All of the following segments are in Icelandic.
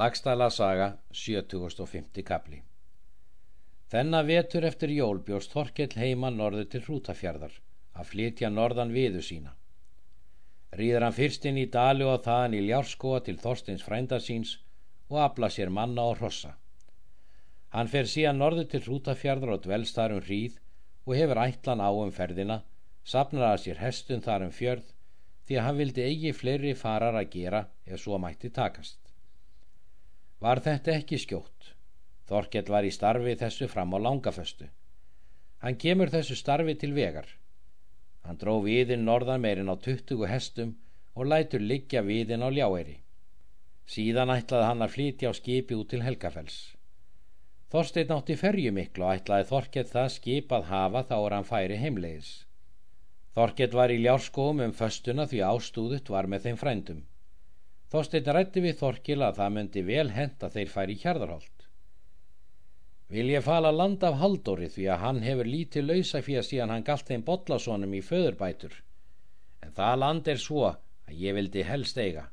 Lagstæla saga 7050 kapli Þennan vetur eftir jól bjóst Þorkell heima norður til hrútafjörðar að flytja norðan viðu sína. Rýður hann fyrst inn í dali og þaðan í ljárskóa til Þorsteins frændarsíns og afla sér manna og hrossa. Hann fer síðan norður til hrútafjörðar og dvelst þar um hríð og hefur ætlan á um ferðina, sapnar að sér hestun þar um fjörð því að hann vildi eigi fleiri farar að gera ef svo mætti takast. Var þetta ekki skjótt? Þorkell var í starfi þessu fram á langaföstu. Hann kemur þessu starfi til vegar. Hann dró viðinn norðan meirinn á 20 hestum og lætur liggja viðinn á ljáeri. Síðan ætlaði hann að flytja á skipi út til Helgafells. Þorstein átti ferju miklu og ætlaði Þorkell það skip að hafa þá er hann færi heimlegis. Þorkell var í ljárskóum um föstuna því ástúðut var með þeim frændum. Þorstein rætti við Þorkil að það myndi vel hent að þeir færi hjarðarholt. Vil ég fala land af Haldóri því að hann hefur lítið lausa fyrir síðan hann galt þeim botlasónum í föðurbætur, en það land er svo að ég vildi helst eiga.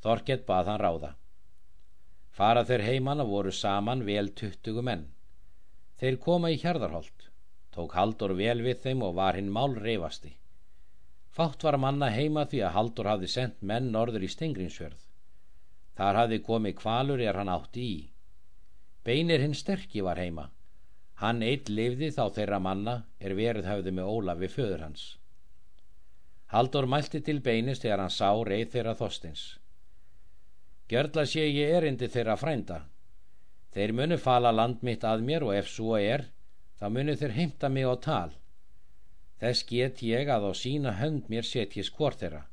Þorkett bað hann ráða. Fara þeir heimann og voru saman vel tuttugu menn. Þeir koma í hjarðarholt, tók Haldur vel við þeim og var hinn mál reyfasti. Fátt var manna heima því að Haldur hafði sendt menn norður í Stengrinsfjörð. Þar hafði komið kvalur er hann átti í. Beinir hinn sterkji var heima. Hann eitt lifði þá þeirra manna er verið hafði með Ólafi föður hans. Haldur mælti til beinis þegar hann sá reið þeirra þostins. Gjörla sé ég erindi þeirra frænda. Þeir munu fala land mitt að mér og ef svo er, þá munu þeir heimta mig á tal. Þess get ég að á sína hönd mér setjis hvort þeirra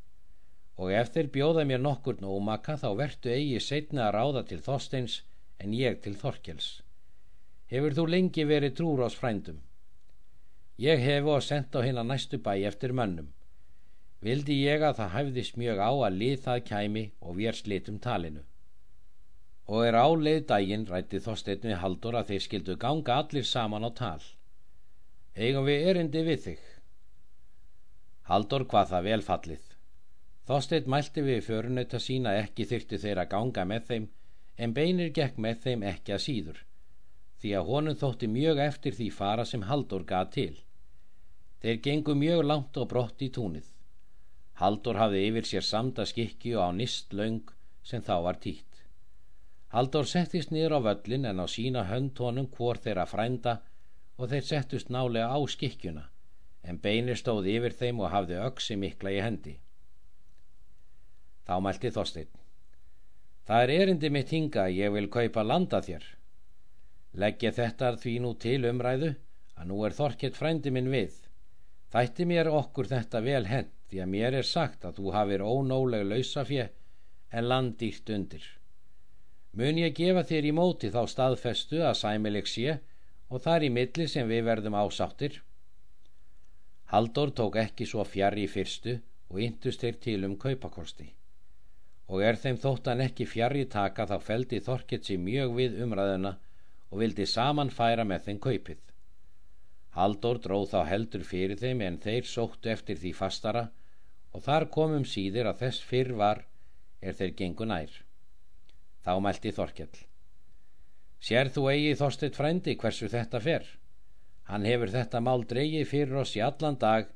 og ef þeir bjóða mér nokkur nómaka þá vertu eigi setna að ráða til Þorsteins en ég til Þorkels. Hefur þú lengi verið trúr ás frændum? Ég hefu að senda á hérna næstu bæ eftir mönnum. Vildi ég að það hæfðist mjög á að lið það kæmi og við er slitum talinu. Og er áleið dægin rætti Þorstein við Haldur að þeir skildu ganga allir saman á tal. Eigum við erindi við þig? Haldur hvað það vel fallið. Þorsteit mælti við förunauta sína ekki þyrti þeir að ganga með þeim en beinir gekk með þeim ekki að síður því að honum þótti mjög eftir því fara sem Haldur gað til. Þeir gengu mjög langt og brott í túnið. Haldur hafði yfir sér samda skikki og á nist laung sem þá var títt. Haldur settist niður á völlin en á sína hönd honum hvor þeirra frænda og þeir settust nálega á skikkjuna en beinir stóð yfir þeim og hafði öksi mikla í hendi. Þá mælti Þorstein. Það er erindi mitt hinga ég vil kaupa landa þér. Leggja þetta því nú til umræðu að nú er Þorkett frændi minn við. Þætti mér okkur þetta vel hend því að mér er sagt að þú hafir ónóleg lausafje en landýrt undir. Mun ég gefa þér í móti þá staðfestu að sæmileg sé og þar í milli sem við verðum ásáttir Haldur tók ekki svo fjari í fyrstu og yndust þeir til um kaupakosti. Og er þeim þóttan ekki fjari taka þá feldi Þorkett sér mjög við umræðuna og vildi saman færa með þeim kaupið. Haldur dróð þá heldur fyrir þeim en þeir sóttu eftir því fastara og þar komum síðir að þess fyrr var er þeir gengu nær. Þá mælti Þorkell. Sér þú eigi þorstitt frændi hversu þetta fer? Hann hefur þetta mál dreigið fyrir oss í allan dag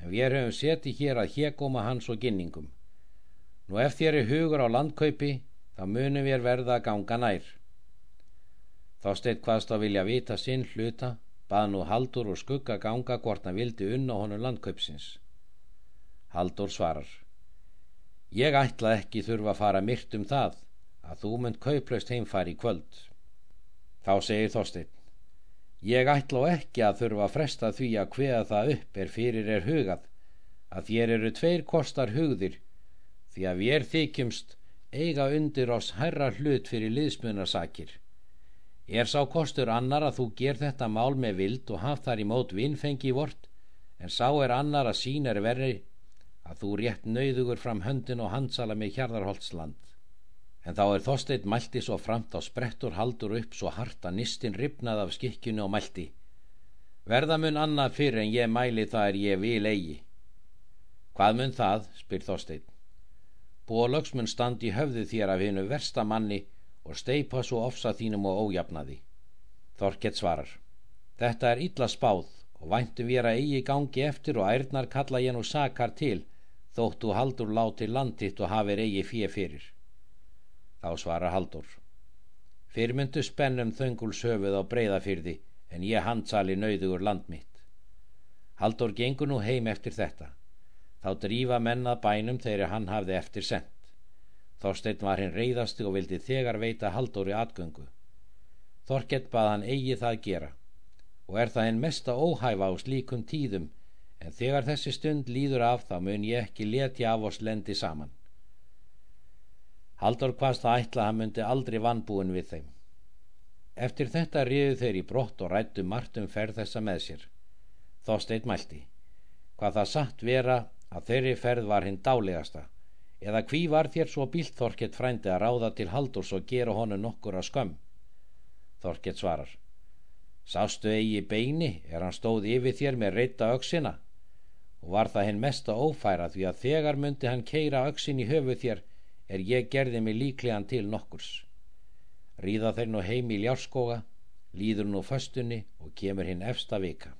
en við höfum setið hér að hégóma hans og ginningum. Nú ef þér er hugur á landkaupi þá munum við verða að ganga nær. Þásteitt hvaðst að vilja vita sinn hluta bað nú Haldur og skugga ganga hvort hann vildi unna honum landkaupsins. Haldur svarar Ég ætla ekki þurfa að fara myrt um það að þú mynd kauplaust heimfari í kvöld. Þá segir Þorstein Ég ætla ekki að þurfa að fresta því að hveða það upp er fyrir er hugað að þér eru tveir kostar hugðir því að við er þykjumst eiga undir oss herra hlut fyrir liðsmunasakir. Er sá kostur annar að þú ger þetta mál með vild og haf þar í mót vinnfengi vort en sá er annar að sín er verri að þú rétt nauðugur fram höndin og handsala með hjarðarholtsland en þá er Þorstein mælti svo framt á sprettur haldur upp svo hart að nistin ripnað af skikkjunu og mælti verða mun annað fyrir en ég mæli það er ég vil eigi hvað mun það, spyr Þorstein Bólöks mun standi höfðu þér af hennu versta manni og steipa svo ofsa þínum og ójafnaði. Þorkett svarar. Þetta er illa spáð og væntum við að eigi gangi eftir og ærnar kalla ég nú sakar til þóttu haldur láti landitt og hafir eigi fjö fyrir. Þá svarar haldur. Fyrmyndu spennum þönguls höfuð á breyðafyrði en ég handsali nauðugur land mitt. Haldur gengur nú heim eftir þetta. Þá drífa mennað bænum þegar hann hafði eftir sendt. Þorstein var hinn reyðasti og vildi þegar veita Halldóri atgöngu. Þorkett bað hann eigi það gera og er það einn mesta óhæfa á slíkum tíðum en þegar þessi stund líður af þá mun ég ekki letja af oss lendi saman. Halldór hvaðst það ætla að hann myndi aldrei vannbúin við þeim. Eftir þetta riðu þeir í brott og rættu margt um ferð þessa með sér. Þorstein mælti. Hvað það satt vera að þeirri ferð var hinn dálegasta eða hví var þér svo bílt Þorkett frændi að ráða til Haldurs og gera honu nokkur að skömm? Þorkett svarar. Sástu eigi beini er hann stóð yfir þér með reyta auksina og var það hinn mesta ófæra því að þegar myndi hann keira auksin í höfu þér er ég gerði mig líklegan til nokkurs. Ríða þeir nú heim í ljárskoga, líður nú föstunni og kemur hinn efsta vika.